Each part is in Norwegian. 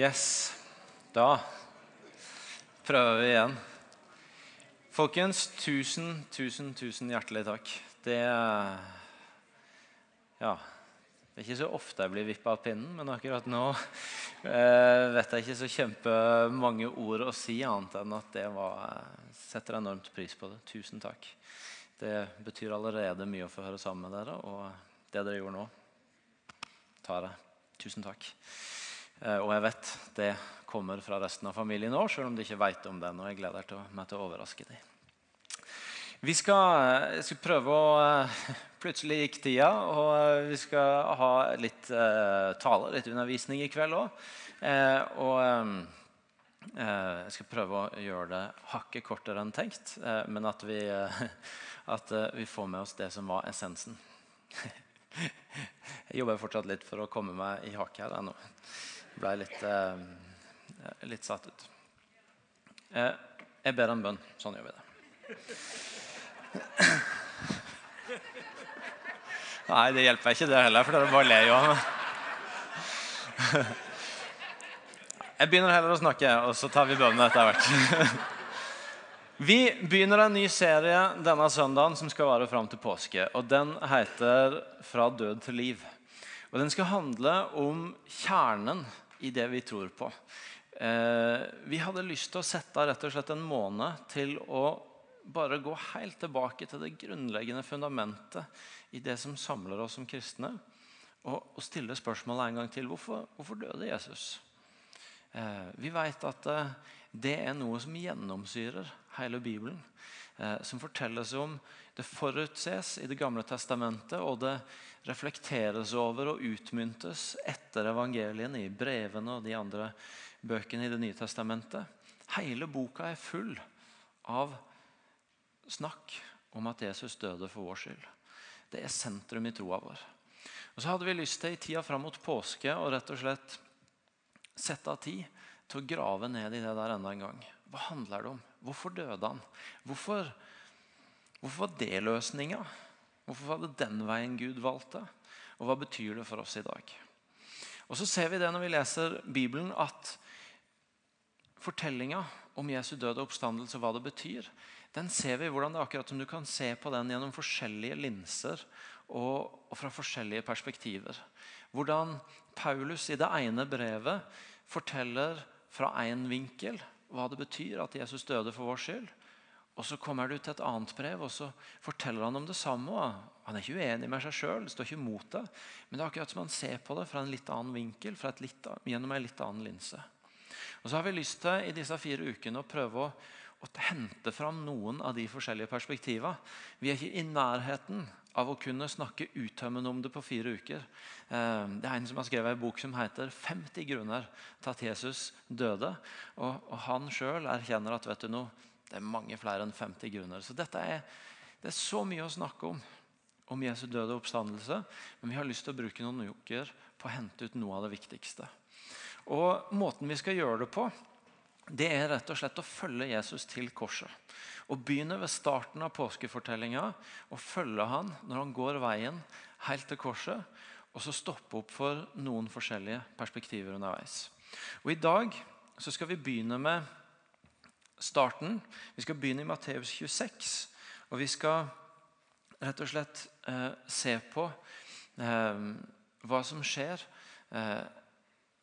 Yes. Da prøver vi igjen. Folkens, tusen, tusen, tusen hjertelig takk. Det Ja. Det er ikke så ofte jeg blir vippa av pinnen, men akkurat nå eh, vet jeg ikke så kjempemange ord å si annet enn at det var setter enormt pris på det. Tusen takk. Det betyr allerede mye å få høre sammen med dere, og det dere gjorde nå, tar jeg. Tusen takk. Eh, og jeg vet det kommer fra resten av familien òg, selv om de ikke vet om det Og Jeg gleder meg til å overraske dem. Vi skal, jeg skal prøve å eh, Plutselig gikk tida, og eh, vi skal ha litt uh, tale, litt undervisning i kveld òg. Og jeg skal prøve å gjøre det hakket kortere enn tenkt, men at vi, at vi får med oss det som var essensen. jeg jobber fortsatt litt for å komme meg i hakket her ennå. Ble litt, litt satt ut. jeg ber en bønn. Sånn gjør vi det. Nei, det hjelper ikke det heller, for dere bare ler jo av meg. Jeg begynner heller å snakke, og så tar vi bønnene etter hvert. Vi begynner en ny serie denne søndagen som skal vare fram til påske. og Den heter 'Fra død til liv'. Og Den skal handle om kjernen i det vi tror på. Eh, vi hadde lyst til å sette rett og slett en måned til å bare gå helt tilbake til det grunnleggende fundamentet i det som samler oss som kristne, og, og stille spørsmålet en gang til hvorfor, hvorfor døde Jesus? Eh, vi vet at eh, det er noe som gjennomsyrer hele Bibelen. Eh, som fortelles om det forutses i Det gamle testamentet, og det reflekteres over og utmyntes etter evangeliene i brevene og de andre bøkene i Det nye testamentet. Hele boka er full av snakk om at Jesus døde for vår skyld. Det er sentrum i troa vår. Og Så hadde vi lyst til i tida fram mot påske å rett og slett sette av tid til å grave ned i det der enda en gang. Hva handler det om? Hvorfor døde han? Hvorfor, hvorfor var det løsninga? Hvorfor var det den veien Gud valgte? Og hva betyr det for oss i dag? Og så ser vi det når vi leser Bibelen, at fortellinga om Jesu døde oppstandelse, og hva det betyr, den ser vi hvordan det er akkurat som du kan se på den gjennom forskjellige linser og, og fra forskjellige perspektiver. Hvordan Paulus i det ene brevet forteller fra én vinkel hva det betyr at Jesus døde for vår skyld. Og Så kommer du til et annet brev og så forteller han om det samme. Han er ikke uenig med seg sjøl, står ikke imot det. Men det er akkurat som han ser på det fra en litt annen vinkel, litt, gjennom en litt annen linse. Og så har vi lyst til i disse fire ukene å prøve å å hente fram noen av de forskjellige perspektivene. Vi er ikke i nærheten av å kunne snakke uttømmende om det på fire uker. Eh, det er En som har skrevet en bok som heter 50 grunner til at Jesus døde. Og, Han sjøl erkjenner at vet du noe, det er mange flere enn 50 grunner. Så dette er, det er så mye å snakke om om Jesu døde oppstandelse. Men vi har lyst til å bruke noen uker på å hente ut noe av det viktigste. Og Måten vi skal gjøre det på, det er rett og slett å følge Jesus til korset. Og Begynne ved starten av påskefortellinga og følge han når han går veien helt til korset. Og så stoppe opp for noen forskjellige perspektiver underveis. Og I dag så skal vi begynne med starten. Vi skal begynne i Matteus 26. Og vi skal rett og slett eh, se på eh, hva som skjer eh,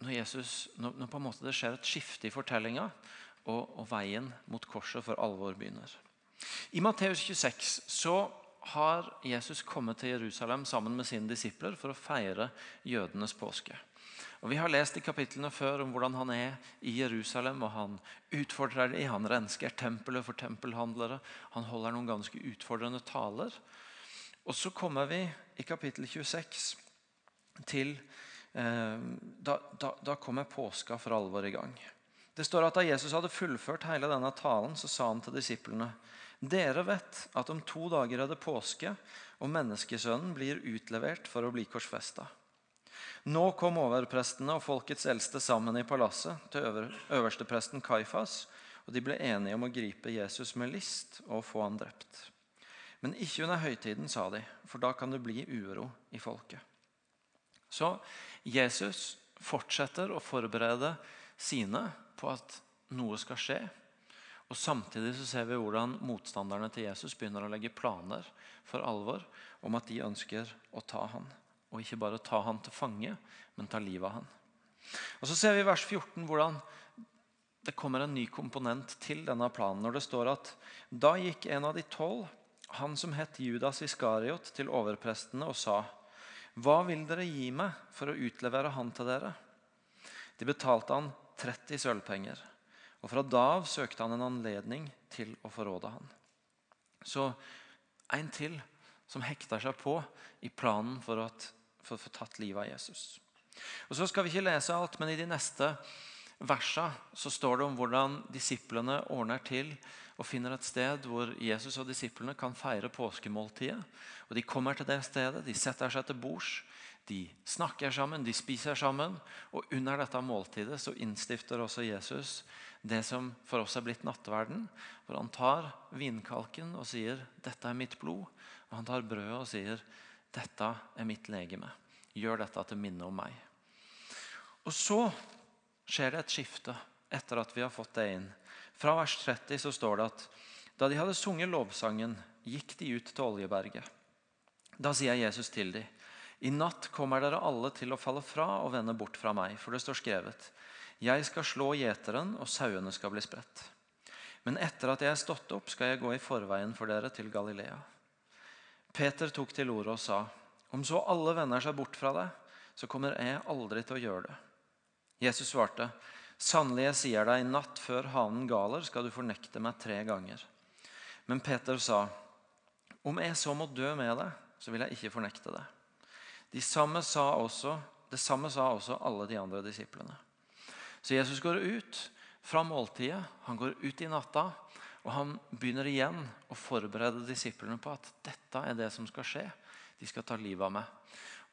når, Jesus, når, når på en måte det skjer et skifte i fortellinga, og, og, veien mot korset for alvor begynner. I Matteus 26 så har Jesus kommet til Jerusalem sammen med sine disipler for å feire jødenes påske. Og Vi har lest i kapitlene før om hvordan han er i Jerusalem. og Han utfordrer dem, han rensker tempelet for tempelhandlere. Han holder noen ganske utfordrende taler. Og Så kommer vi i kapittel 26 til Eh, da, da, da kommer påska for alvor i gang. Det står at Da Jesus hadde fullført hele denne talen, så sa han til disiplene.: Dere vet at om to dager er det påske, og menneskesønnen blir utlevert for å bli korsfesta. Nå kom overprestene og folkets eldste sammen i palasset til øver, øverstepresten Kaifas, og de ble enige om å gripe Jesus med list og få han drept. Men ikke under høytiden, sa de, for da kan det bli uro i folket. Så Jesus fortsetter å forberede sine på at noe skal skje. Og Samtidig så ser vi hvordan motstanderne til Jesus begynner å legge planer for alvor om at de ønsker å ta han. Og ikke bare ta han til fange, men ta livet av han. Og Så ser vi i vers 14 hvordan det kommer en ny komponent til denne planen. Når det står at da gikk en av de tolv, han som het Judas Iskariot, til overprestene og sa:" Hva vil dere gi meg for å utlevere han til dere? De betalte han 30 sølvpenger. Og fra da av søkte han en anledning til å forråde han. Så en til som hekter seg på i planen for å få tatt livet av Jesus. Og Så skal vi ikke lese alt, men i de neste versene så står det om hvordan disiplene ordner til og finner et sted hvor Jesus og disiplene kan feire påskemåltidet. Og De kommer til det stedet, de setter seg til bords, de snakker sammen, de spiser sammen. Og under dette måltidet så innstifter også Jesus det som for oss er blitt nattverden. Hvor han tar vinkalken og sier 'Dette er mitt blod'. Og han tar brødet og sier 'Dette er mitt legeme'. Gjør dette til minne om meg. Og så skjer det et skifte etter at vi har fått det inn. Fra vers 30 så står det at da de hadde sunget lovsangen, gikk de ut til Oljeberget. Da sier Jesus til dem, i natt kommer dere alle til å falle fra og vende bort fra meg, for det står skrevet, jeg skal slå gjeteren, og sauene skal bli spredt. Men etter at jeg er stått opp, skal jeg gå i forveien for dere til Galilea. Peter tok til orde og sa, om så alle vender seg bort fra deg, så kommer jeg aldri til å gjøre det. Jesus svarte, sannelig jeg sier deg, i natt før hanen galer skal du fornekte meg tre ganger. Men Peter sa, om jeg så må dø med deg, så vil jeg ikke fornekte det. De samme sa også, det samme sa også alle de andre disiplene. Så Jesus går ut fra måltidet, han går ut i natta, og han begynner igjen å forberede disiplene på at dette er det som skal skje. De skal ta livet av meg.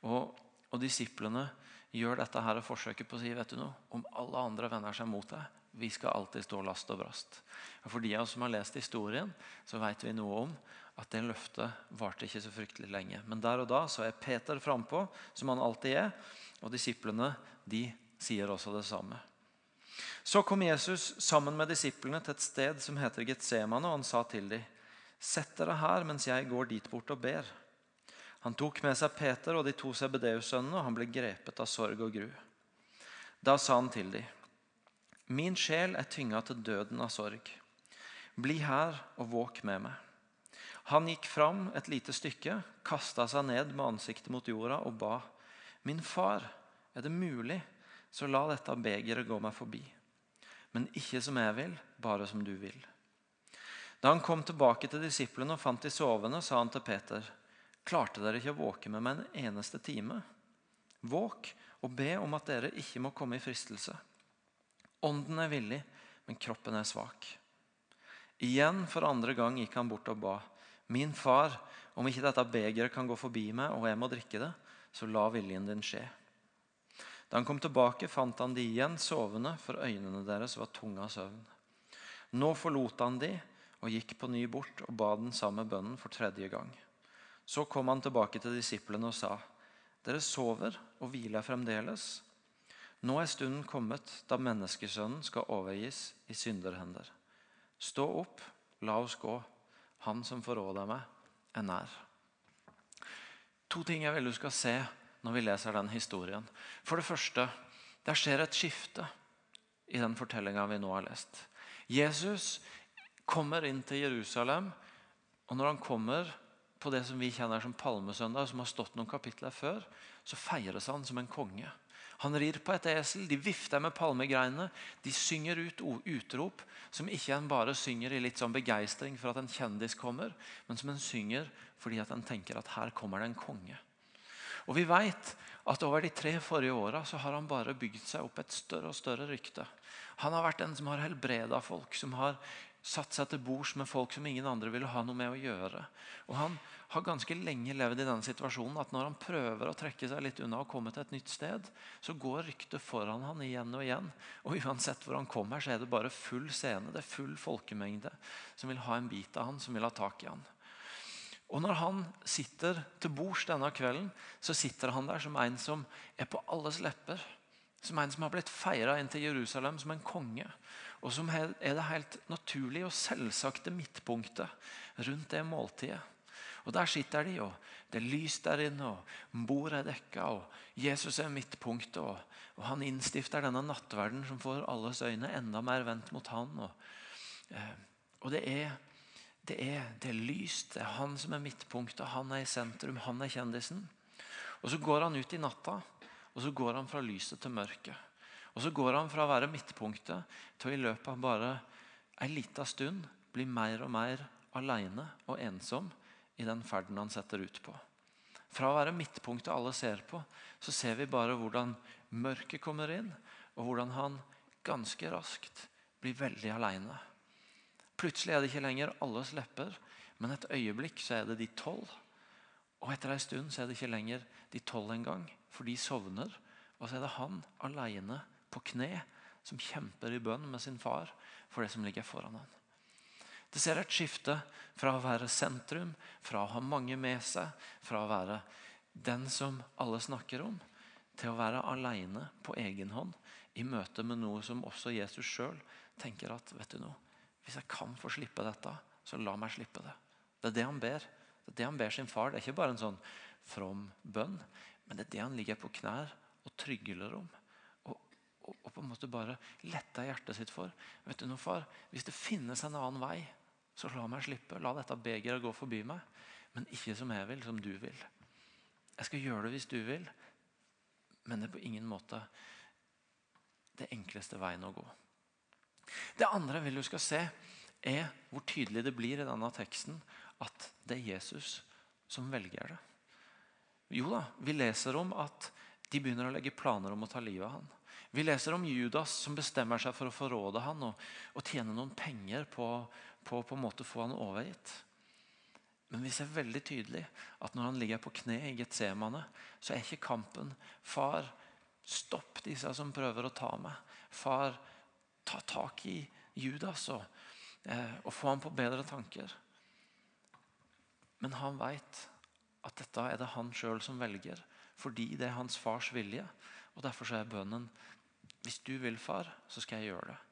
Og, og disiplene gjør dette her forsøket på å si vet du noe, om alle andre vender seg mot deg, vi skal alltid stå last og brast. Og for de av oss som har lest historien, så vet vi noe om at det løftet varte ikke så fryktelig lenge. Men der og da så er Peter frampå, som han alltid er. Og disiplene de sier også det samme. Så kom Jesus sammen med disiplene til et sted som heter Getsemane, og han sa til dem, Sett dere her mens jeg går dit bort og ber. Han tok med seg Peter og de to CBDU-sønnene, og han ble grepet av sorg og gru. Da sa han til dem, Min sjel er tynga til døden av sorg. Bli her og våk med meg. Han gikk fram et lite stykke, kasta seg ned med ansiktet mot jorda og ba. Min far, er det mulig, så la dette begeret gå meg forbi. Men ikke som jeg vil, bare som du vil. Da han kom tilbake til disiplene og fant de sovende, sa han til Peter.: Klarte dere ikke å våke med meg en eneste time? Våk og be om at dere ikke må komme i fristelse. Ånden er villig, men kroppen er svak. Igjen for andre gang gikk han bort og ba. Min far, om ikke dette begeret kan gå forbi meg, og jeg må drikke det, så la viljen din skje. Da han kom tilbake, fant han de igjen sovende, for øynene deres var tunge av søvn. Nå forlot han de og gikk på ny bort og ba den samme bønnen for tredje gang. Så kom han tilbake til disiplene og sa, Dere sover og hviler fremdeles. Nå er stunden kommet da menneskesønnen skal overgis i synderhender. Stå opp, la oss gå. Han som forråder meg, er nær. To ting jeg vil du skal se når vi leser den historien. For det første, der skjer et skifte i den fortellinga vi nå har lest. Jesus kommer inn til Jerusalem, og når han kommer på det som vi kjenner som Palmesøndag, som har stått noen kapitler før, så feires han som en konge. Han rir på et esel, de vifter med palmegreinene. De synger ut utrop som ikke en bare synger i litt sånn begeistring for at en kjendis kommer, men som en synger fordi at en tenker at her kommer det en konge. Og Vi vet at over de tre forrige åra har han bare bygd seg opp et større og større rykte. Han har vært den som har helbreda folk, som har satt seg til bords med folk som ingen andre ville ha noe med å gjøre. Og Han har ganske lenge levd i denne situasjonen at når han prøver å trekke seg litt unna og komme til et nytt sted, så går ryktet foran han igjen og igjen. Og uansett hvor han kommer, så er det bare full scene. Det er full folkemengde som vil ha en bit av han, som vil ha tak i han. Og når han sitter til bords denne kvelden, så sitter han der som en som er på alles lepper. Som en som har blitt feira inn til Jerusalem som en konge. Og som er det helt naturlige og selvsagte midtpunktet rundt det måltidet. Og Der sitter de, og det er lys der inne, og bordet er dekka, og Jesus er midtpunktet. Og, og Han innstifter denne nattverden som får alles øyne enda mer vendt mot han. Og, eh, og det, er, det, er, det er lyst. Det er han som er midtpunktet. Han er i sentrum. Han er kjendisen. Og Så går han ut i natta, og så går han fra lyset til mørket. Og Så går han fra å være midtpunktet til å i løpet av bare ei lita stund bli mer og mer aleine og ensom i den ferden han setter ut på. Fra å være midtpunktet alle ser på, så ser vi bare hvordan mørket kommer inn, og hvordan han ganske raskt blir veldig aleine. Plutselig er det ikke lenger alles lepper, men et øyeblikk så er det de tolv. Og etter en stund så er det ikke lenger de tolv engang, for de sovner. Og så er det han aleine på kne som kjemper i bønn med sin far for det som ligger foran ham. Det ser et skifte fra å være sentrum, fra å ha mange med seg, fra å være den som alle snakker om, til å være alene på egen hånd i møte med noe som også Jesus sjøl tenker at vet du noe, hvis jeg kan få slippe dette, så la meg slippe det. Det er det han ber. Det er det han ber sin far. Det er ikke bare en sånn from bønn, men det er det han ligger på knær og trygler om. Og, på en måte bare letta hjertet sitt for. Vet du noe, far? Hvis det finnes en annen vei, så la meg slippe. La dette begeret gå forbi meg. Men ikke som jeg vil, som du vil. Jeg skal gjøre det hvis du vil, men det er på ingen måte det enkleste veien å gå. Det andre jeg vil du skal se, er hvor tydelig det blir i denne teksten at det er Jesus som velger det. Jo da, vi leser om at de begynner å legge planer om å ta livet av han. Vi leser om Judas som bestemmer seg for å forråde han og, og tjene noen penger på, på på en måte få han overgitt. Men vi ser veldig tydelig at når han ligger på kne i Getsemane, så er ikke kampen 'Far, stopp disse som prøver å ta meg'. 'Far, ta tak i Judas og, eh, og få ham på bedre tanker'. Men han veit at dette er det han sjøl som velger, fordi det er hans fars vilje. Og Derfor er bønnen 'Hvis du vil, far, så skal jeg gjøre det'.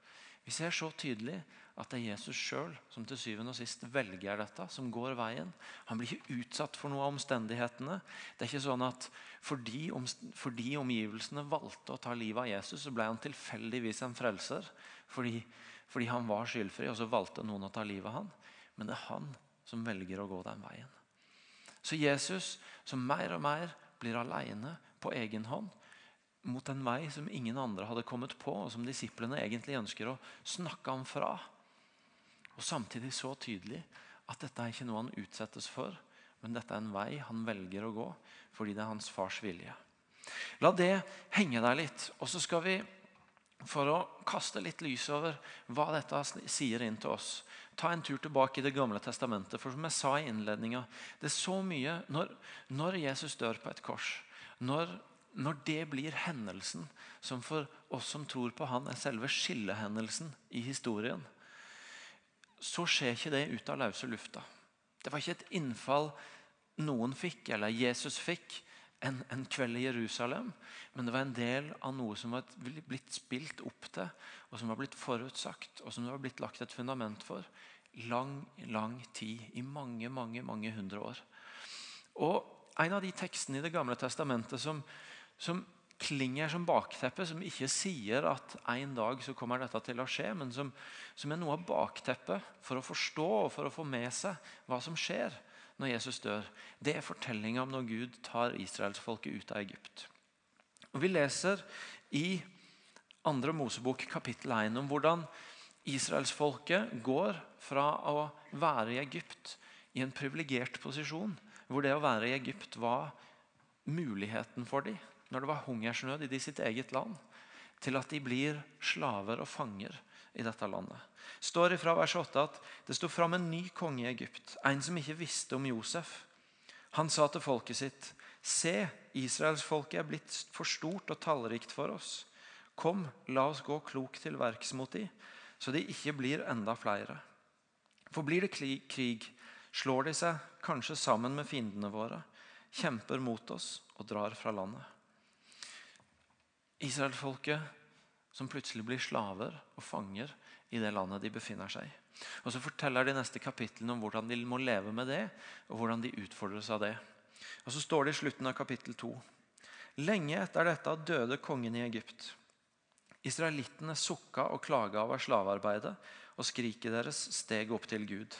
Vi ser så tydelig at det er Jesus sjøl som til syvende og sist velger dette, som går veien. Han blir ikke utsatt for noe av omstendighetene. Det er ikke sånn at fordi, fordi omgivelsene valgte å ta livet av Jesus, så ble han tilfeldigvis en frelser fordi, fordi, han var skyldfri, og så valgte noen å ta livet av han. Men det er han som velger å gå den veien. Så Jesus, som mer og mer blir aleine på egen hånd, mot en vei som ingen andre hadde kommet på, og som disiplene egentlig ønsker å snakke ham fra. Og samtidig så tydelig at dette er ikke noe han utsettes for, men dette er en vei han velger å gå fordi det er hans fars vilje. La det henge der litt. Og så skal vi, for å kaste litt lys over hva dette sier inn til oss, ta en tur tilbake i Det gamle testamentet. For som jeg sa i innledninga, det er så mye når, når Jesus dør på et kors, når, når det blir hendelsen som for oss som tror på han, er selve skillehendelsen i historien, så skjer ikke det ut av løse lufta. Det var ikke et innfall noen fikk, eller Jesus fikk, en, en, kveld i Jerusalem. Men det var en del av noe som var blitt spilt opp til, og som var blitt forutsagt, og som det var blitt lagt et fundament for. Lang, lang tid. I mange, mange, mange hundre år. Og En av de tekstene i Det gamle testamentet som, som klinger som bakteppe, som ikke sier at en dag så kommer dette til å skje, men som, som er noe av bakteppet for å forstå og for å få med seg hva som skjer når Jesus dør. Det er fortellinga om når Gud tar israelsfolket ut av Egypt. Og Vi leser i 2. Mosebok kapittel 1 om hvordan israelsfolket går fra å være i Egypt i en privilegert posisjon, hvor det å være i Egypt var muligheten for dem når det var hungersnød i sitt eget land, til at de blir slaver og fanger i dette landet. står ifra vers 8 at det sto fram en ny konge i Egypt, en som ikke visste om Josef. Han sa til folket sitt, Se, israelsfolket er blitt for stort og tallrikt for oss. Kom, la oss gå klokt til verks mot dem, så de ikke blir enda flere. For blir det krig, slår de seg kanskje sammen med fiendene våre, kjemper mot oss og drar fra landet. Israelsfolket som plutselig blir slaver og fanger i det landet de befinner seg i. Og Så forteller de neste kapitlene om hvordan de må leve med det, og hvordan de utfordres av det. Og Så står det i slutten av kapittel 2. Lenge etter dette døde kongen i Egypt. Israelittene sukka og klaga over slavearbeidet, og skriket deres steg opp til Gud.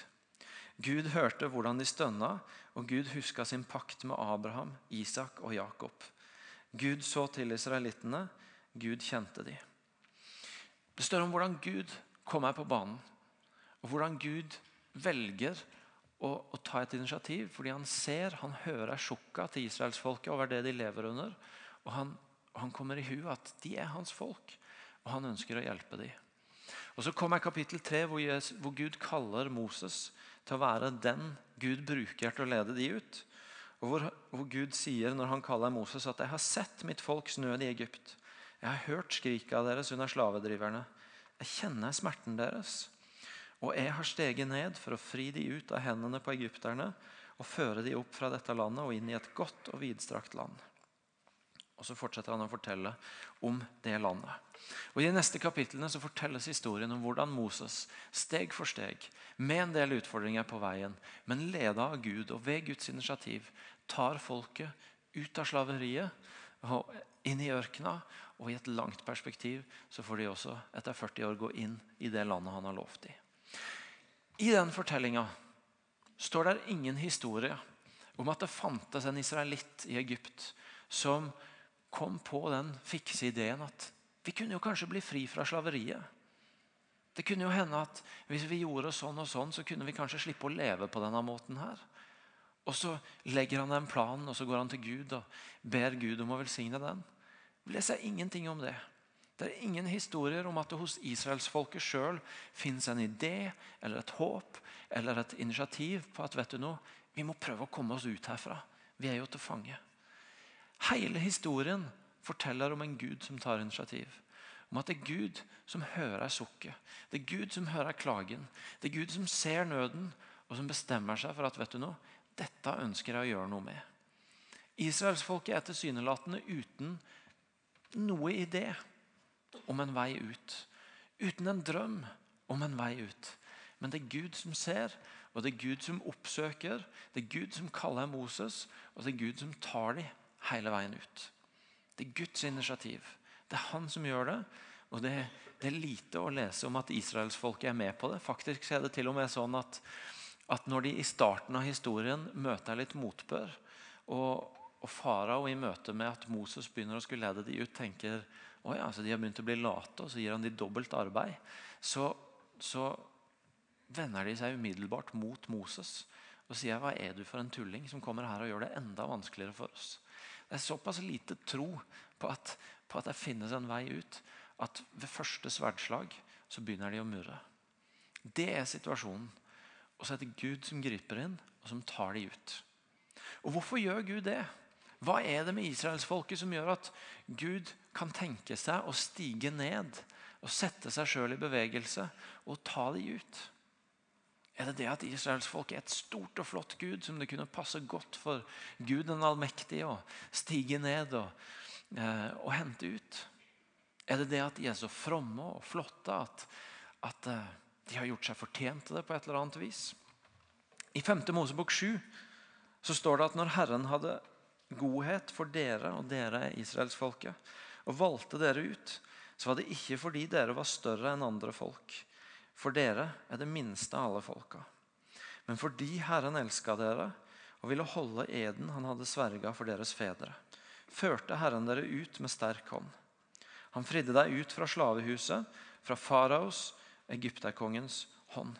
Gud hørte hvordan de stønna, og Gud huska sin pakt med Abraham, Isak og Jakob. Gud så til israelittene. Gud kjente de. Det står om hvordan Gud kommer på banen, og hvordan Gud velger å, å ta et initiativ fordi han ser, han hører sjokka til israelsfolket over det de lever under. Og han, han kommer i hu at de er hans folk, og han ønsker å hjelpe dem. Og Så kommer kapittel 3, hvor, hvor Gud kaller Moses til å være den Gud bruker til å lede de ut. Og hvor, hvor, Gud sier når han kaller Moses at 'jeg har sett mitt folks nød i Egypt'. 'Jeg har hørt skriket av deres under slavedriverne'. 'Jeg kjenner smerten deres'. Og jeg har steget ned for å fri de ut av hendene på egypterne og føre de opp fra dette landet og inn i et godt og vidstrakt land. Og Så fortsetter han å fortelle om det landet. Og I de neste kapitlene så fortelles historien om hvordan Moses steg for steg, med en del utfordringer på veien, men leda av Gud og ved Guds initiativ, tar folket ut av slaveriet og inn i ørkena. Og i et langt perspektiv så får de også etter 40 år gå inn i det landet han har lovt dem. I den fortellinga står det ingen historie om at det fantes en israelitt i Egypt som kom på den fikse ideen at vi kunne jo kanskje bli fri fra slaveriet. Det kunne jo hende at hvis vi gjorde sånn og sånn, så kunne vi kanskje slippe å leve på denne måten her. Og så legger han den planen, og så går han til Gud og ber Gud om å velsigne den. Vi leser ingenting om det. Det er ingen historier om at det hos israelsfolket sjøl fins en idé eller et håp eller et initiativ på at vet du noe, vi må prøve å komme oss ut herfra. Vi er jo til fange. Hele historien forteller om en Gud som tar initiativ. Om at det er Gud som hører sukket. Det er Gud som hører klagen. Det er Gud som ser nøden, og som bestemmer seg for at vet du noe, dette ønsker jeg å gjøre noe med. Israelsfolket er tilsynelatende uten noe idé om en vei ut. Uten en drøm om en vei ut. Men det er Gud som ser, og det er Gud som oppsøker. Det er Gud som kaller Moses, og det er Gud som tar dem hele veien ut. Det er Guds initiativ. Det er han som gjør det. Og det, det er lite å lese om at israelsfolket er med på det. Faktisk er det til og med sånn at, at når de i starten av historien møter litt motbør, og, og farao i møte med at Moses begynner å skulle lede de ut, tenker å ja, så de har begynt å bli late, og så gir han de dobbelt arbeid, så, så vender de seg umiddelbart mot Moses og sier hva er du for en tulling som kommer her og gjør det enda vanskeligere for oss. Det er såpass lite tro på at, på at det finnes en vei ut, at ved første sverdslag så begynner de å murre. Det er situasjonen. Og så er det Gud som griper inn, og som tar de ut. Og Hvorfor gjør Gud det? Hva er det med israelsfolket som gjør at Gud kan tenke seg å stige ned og sette seg sjøl i bevegelse og ta de ut? Er det det at israelsfolket er et stort og flott Gud som det kunne passe godt for Gud den allmektige å stige ned og, eh, og, hente ut? Er det det at de er så fromme og flotte at, at eh, de har gjort seg fortjent til det på et eller annet vis? I 5. Mosebok 7 så står det at når Herren hadde godhet for dere, og dere er israelsfolket, og valgte dere ut, så var det ikke fordi dere var større enn andre folk for dere er det minste av alle folka. Men fordi Herren elska dere og ville holde eden han hadde sverga for deres fedre, førte Herren dere ut med sterk hånd. Han fridde deg ut fra slavehuset, fra faraos, egypterkongens hånd.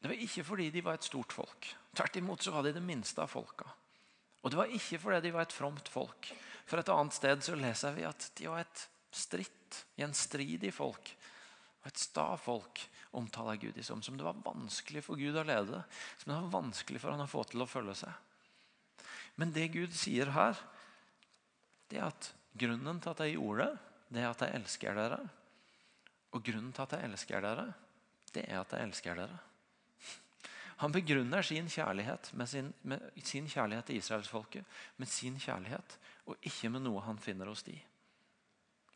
Det var ikke fordi de var et stort folk. Tvert imot så var de det minste av folka. Og det var ikke fordi de var et fromt folk. For et annet sted så leser vi at de var et stritt, gjenstridig folk. Og et sta folk omtaler Gud som, som det var vanskelig for Gud å lede. Som det var vanskelig for han å få til å følge seg. Men det Gud sier her, det er at grunnen til at jeg gjorde det, det er at jeg elsker dere. Og grunnen til at jeg elsker dere, det er at jeg elsker dere. Han begrunner sin kjærlighet med sin, med sin kjærlighet til israelsfolket med sin kjærlighet, og ikke med noe han finner hos de.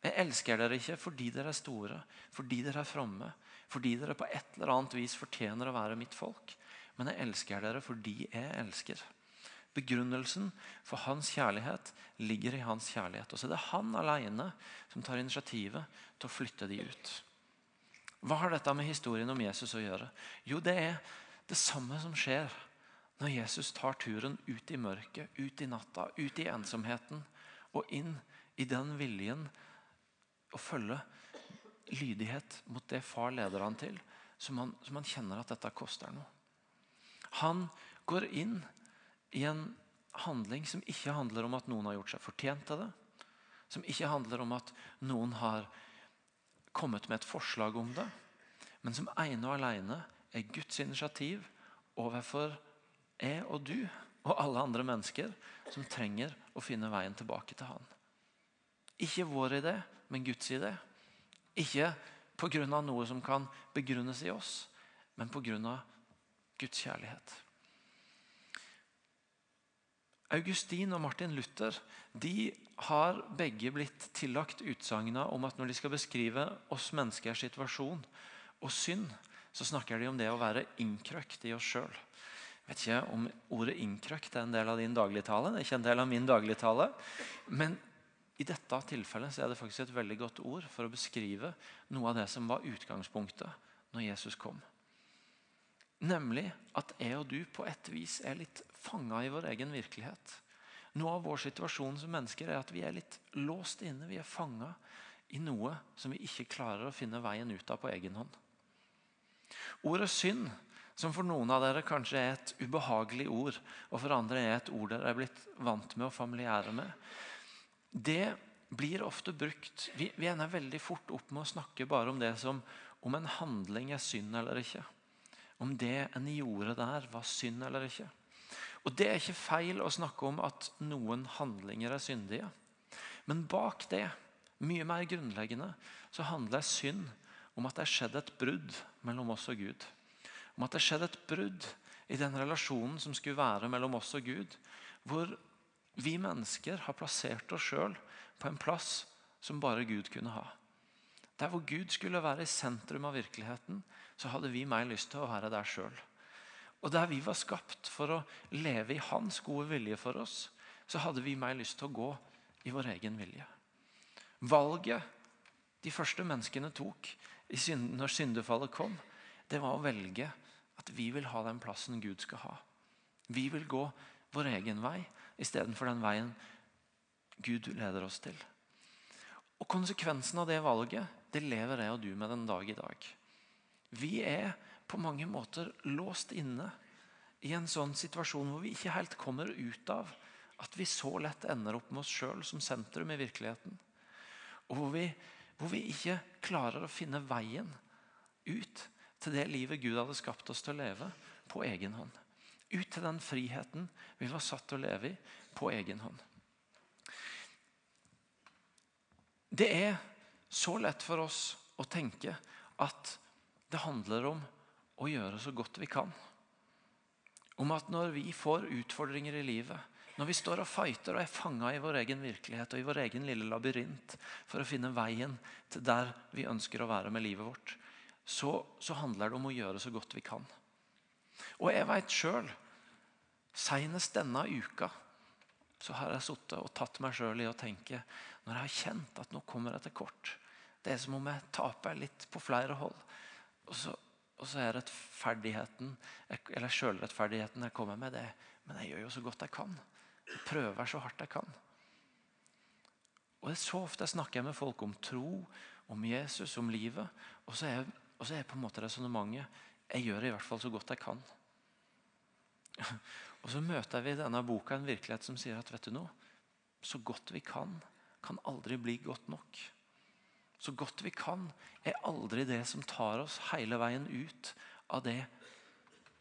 Jeg elsker dere ikke fordi dere er store, fordi dere er fromme, fordi dere på et eller annet vis fortjener å være mitt folk. Men jeg elsker dere fordi jeg elsker. Begrunnelsen for hans kjærlighet ligger i hans kjærlighet. Og så er det han alene som tar initiativet til å flytte de ut. Hva har dette med historien om Jesus å gjøre? Jo, det er det samme som skjer når Jesus tar turen ut i mørket, ut i natta, ut i ensomheten og inn i den viljen å følge lydighet mot det far leder han til, som han, som han kjenner at dette koster noe. Han går inn i en handling som ikke handler om at noen har gjort seg fortjent til det. Som ikke handler om at noen har kommet med et forslag om det. Men som ene og alene er Guds initiativ overfor jeg og du og alle andre mennesker som trenger å finne veien tilbake til Han. Ikke vår idé, men Guds idé. Ikke pga. noe som kan begrunnes i oss, men pga. Guds kjærlighet. Augustin og Martin Luther de har begge blitt tillagt utsagna om at når de skal beskrive oss menneskers situasjon og synd, så snakker de om det å være innkrøkt i oss sjøl. Vet ikke om ordet 'innkrøkt' er en del av din dagligtale. Det er ikke en del av min dagligtale. Men i dette tilfellet er det faktisk et veldig godt ord for å beskrive noe av det som var utgangspunktet når Jesus kom. Nemlig at jeg og du på et vis er litt fanga i vår egen virkelighet. Noe av vår situasjon som mennesker er at vi er litt låst inne. Vi er fanga i noe som vi ikke klarer å finne veien ut av på egen hånd. Ordet synd, som for noen av dere kanskje er et ubehagelig ord, og for andre er et ord dere er blitt vant med og familiære med, det blir ofte brukt Vi, vi ender veldig fort opp med å snakke bare om det som om en handling er synd eller ikke. Om det en gjorde der, var synd eller ikke. Og Det er ikke feil å snakke om at noen handlinger er syndige. Men bak det, mye mer grunnleggende, så handler synd om at det er skjedd et brudd mellom oss og Gud. Om at det er skjedd et brudd i den relasjonen som skulle være mellom oss og Gud. Hvor vi mennesker har plassert oss sjøl på en plass som bare Gud kunne ha. Der hvor Gud skulle være i sentrum av virkeligheten, så hadde vi mer lyst til å være der sjøl. Og der vi var skapt for å leve i Hans gode vilje for oss, så hadde vi mer lyst til å gå i vår egen vilje. Valget de første menneskene tok når syndefallet kom, det var å velge at vi vil ha den plassen Gud skal ha. Vi vil gå vår egen vei istedenfor den veien Gud leder oss til. Og Konsekvensen av det valget det lever jeg og du med den dag i dag. Vi er på mange måter låst inne i en sånn situasjon hvor vi ikke helt kommer ut av at vi så lett ender opp med oss sjøl som sentrum i virkeligheten. Og hvor vi, hvor vi ikke klarer å finne veien ut til det livet Gud hadde skapt oss til å leve, på egen hånd. Ut til den friheten vi var satt til å leve i på egen hånd. Det er så lett for oss å tenke at det handler om å gjøre så godt vi kan. Om at når vi får utfordringer i livet, når vi står og fighter og er fanga i vår egen virkelighet og i vår egen lille labyrint for å finne veien til der vi ønsker å være med livet vårt, så, så handler det om å gjøre så godt vi kan. Og jeg veit sjøl, senest denne uka, så har jeg sittet og tatt meg sjøl i å tenke Når jeg har kjent at nå kommer jeg til kort Det er som om jeg taper litt på flere hold. Og så, og så er rettferdigheten, eller sjølrettferdigheten jeg kommer med, det Men jeg gjør jo så godt jeg kan. Jeg prøver så hardt jeg kan. Og Så ofte jeg snakker med folk om tro, om Jesus, om livet. Og så er, og så er på en måte resonnementet jeg gjør i hvert fall så godt jeg kan. Og Så møter vi i denne boka en virkelighet som sier at vet du noe, så godt vi kan, kan aldri bli godt nok. Så godt vi kan, er aldri det som tar oss hele veien ut av det,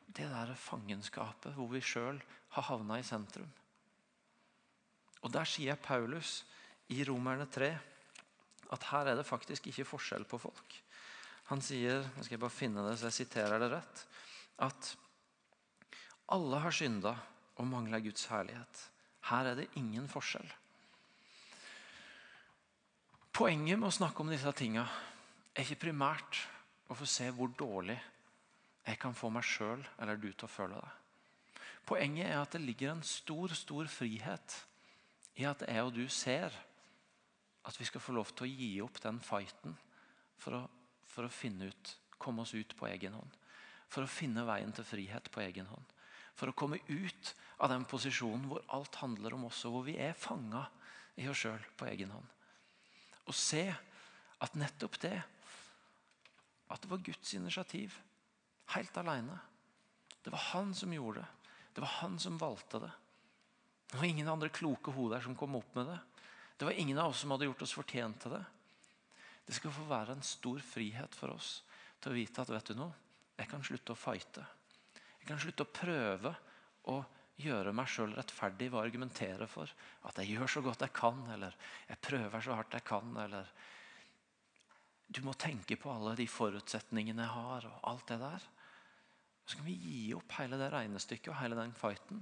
det der fangenskapet hvor vi sjøl har havna i sentrum. Og Der sier Paulus i Romerne 3 at her er det faktisk ikke forskjell på folk. Han sier, nå skal jeg bare finne det så jeg siterer det rett, at Alle har synda og mangler Guds herlighet. Her er det ingen forskjell. Poenget med å snakke om disse tinga er ikke primært å få se hvor dårlig jeg kan få meg sjøl eller du til å føle det. Poenget er at det ligger en stor, stor frihet i at jeg og du ser at vi skal få lov til å gi opp den fighten for å, for å finne ut, komme oss ut på egen hånd. For å finne veien til frihet på egen hånd. For å komme ut av den posisjonen hvor alt handler om oss, og hvor vi er fanga i oss sjøl på egen hånd. Og se at nettopp det At det var Guds initiativ. Helt alene. Det var han som gjorde det. Det var han som valgte det. Det var ingen andre kloke hoder som kom opp med det. Det var ingen av oss som hadde gjort oss fortjent til det. Det skal få være en stor frihet for oss til å vite at vet du noe, jeg kan slutte å fighte. Jeg kan slutte å prøve å gjøre meg sjøl rettferdig ved å argumentere for at jeg gjør så godt jeg kan, eller jeg prøver så hardt jeg kan. eller Du må tenke på alle de forutsetningene jeg har, og alt det der. Så kan vi gi opp hele det regnestykket og hele den fighten.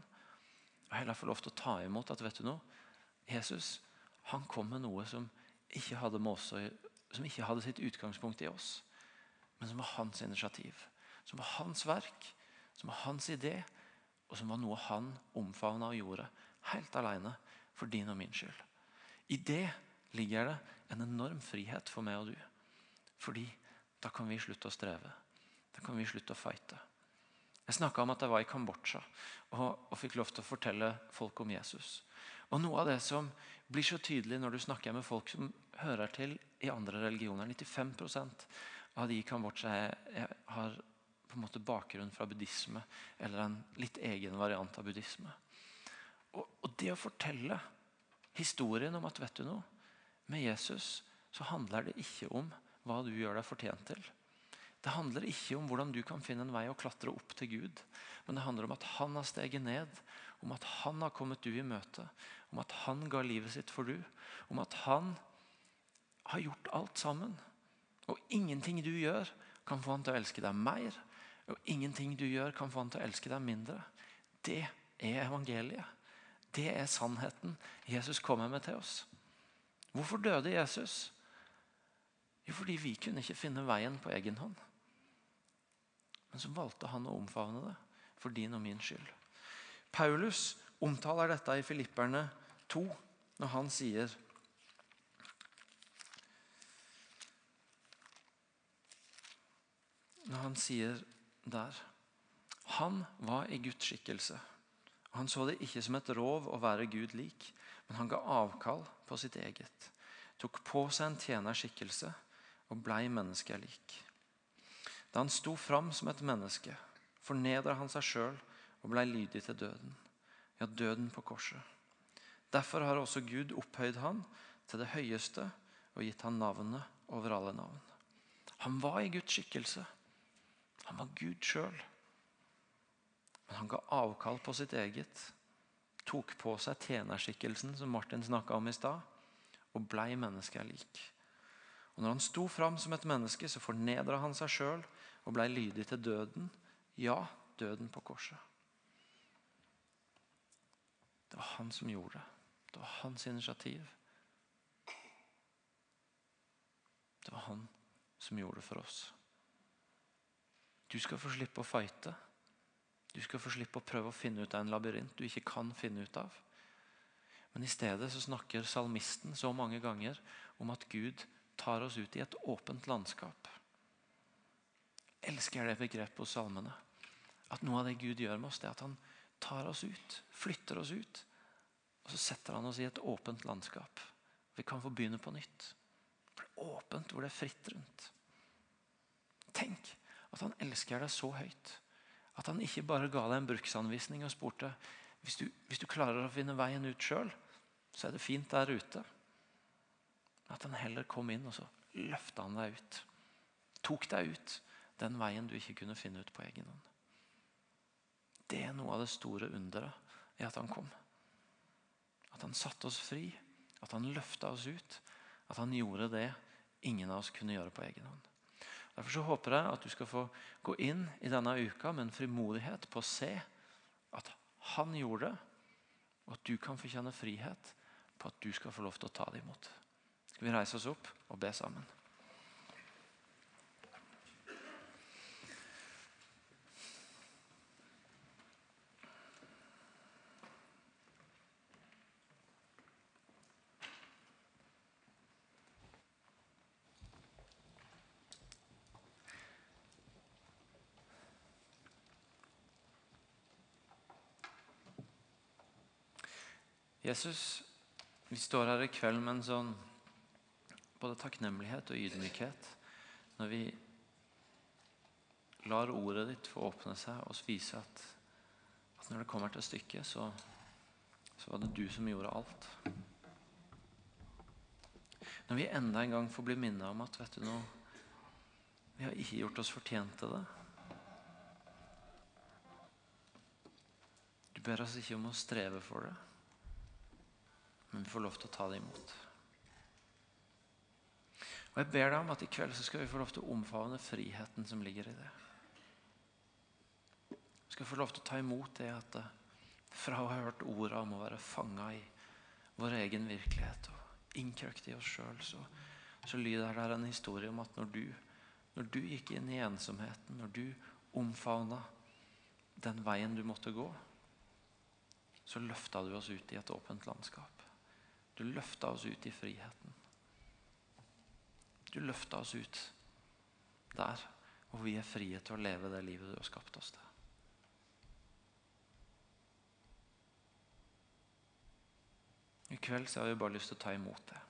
Og heller få lov til å ta imot at vet du noe, Jesus han kom med noe som ikke hadde, oss, som ikke hadde sitt utgangspunkt i oss, men som var hans initiativ. Som var hans verk, som var hans idé, og som var noe han omfavna og gjorde helt alene for din og min skyld. I det ligger det en enorm frihet for meg og du. Fordi da kan vi slutte å streve. Da kan vi slutte å fighte. Jeg snakka om at jeg var i Kambodsja og, og fikk lov til å fortelle folk om Jesus. Og Noe av det som blir så tydelig når du snakker med folk som hører til i andre religioner 95% av de i Kambodsja har på en måte bakgrunn fra buddhisme eller en litt egen variant av buddhisme. Og, og det å fortelle historien om at vet du noe, med Jesus så handler det ikke om hva du gjør deg fortjent til. Det handler ikke om hvordan du kan finne en vei å klatre opp til Gud. Men det handler om at han har steget ned, om at han har kommet du i møte. Om at han ga livet sitt for du. Om at han har gjort alt sammen. Og ingenting du gjør, kan få han til å elske deg mer og ingenting du gjør, kan få han til å elske deg mindre. Det er evangeliet. Det er sannheten Jesus kommer med til oss. Hvorfor døde Jesus? Jo, fordi vi kunne ikke finne veien på egen hånd. Men så valgte han å omfavne det for din og min skyld. Paulus omtaler dette i Filipperne 2 når han sier Når han sier der. Han var i Guds skikkelse. Han så det ikke som et rov å være Gud lik, men han ga avkall på sitt eget. Tok på seg en tjenerskikkelse og blei mennesket lik. Da han sto fram som et menneske, fornedra han seg sjøl og blei lydig til døden. Ja, døden på korset. Derfor har også Gud opphøyd han til det høyeste og gitt han navnet over alle navn. Han var i Guds skikkelse. Han var Gud sjøl. Men han ga avkall på sitt eget. Tok på seg tjenerskikkelsen som Martin snakka om i stad, og blei mennesket lik. Og når han sto fram som et menneske, så fornedra han seg sjøl og blei lydig til døden. Ja, døden på korset. Det var han som gjorde det. Det var hans initiativ. Det var han som gjorde det for oss. Du skal få slippe å fighte. Du skal få slippe å prøve å finne ut av en labyrint du ikke kan finne ut av. Men i stedet så snakker salmisten så mange ganger om at Gud tar oss ut i et åpent landskap. Elsker jeg det begrepet hos salmene. At noe av det Gud gjør med oss, det er at han tar oss ut, flytter oss ut. Og så setter han oss i et åpent landskap. Vi kan få begynne på nytt. For det er åpent hvor det er fritt rundt. Tenk at han elsker deg så høyt at han ikke bare ga deg en bruksanvisning og spurte hvis du, hvis du klarer å finne veien ut sjøl, så er det fint der ute. At han heller kom inn og så løfta han deg ut. Tok deg ut den veien du ikke kunne finne ut på egen hånd. Det er noe av det store underet i at han kom. At han satte oss fri, at han løfta oss ut. At han gjorde det ingen av oss kunne gjøre på egen hånd. Derfor så håper jeg at du skal få gå inn i denne uka med en frimodighet på å se At han gjorde det, og at du kan få kjenne frihet på at du skal få lov til å ta det imot. Skal vi reise oss opp og be sammen? Jesus, vi står her i kveld med en sånn både takknemlighet og ydmykhet når vi lar ordet ditt få åpne seg og vise at, at når det kommer til stykket, så, så var det du som gjorde alt. Når vi enda en gang får bli minnet om at vet du noe, vi har ikke gjort oss fortjent til det. Du ber oss ikke om å streve for det, men vi får lov til å ta det imot. Og Jeg ber deg om at i kveld så skal vi få lov til å omfavne friheten som ligger i det. Vi skal få lov til å ta imot det at fra å ha hørt orda om å være fanga i vår egen virkelighet og innkrøkt i oss sjøl, så, så lyder der en historie om at når du, når du gikk inn i ensomheten, når du omfavna den veien du måtte gå, så løfta du oss ut i et åpent landskap. Du løfta oss ut i friheten. Du løfta oss ut der hvor vi er frie til å leve det livet du har skapt oss til. I kveld så har vi bare lyst til å ta imot det.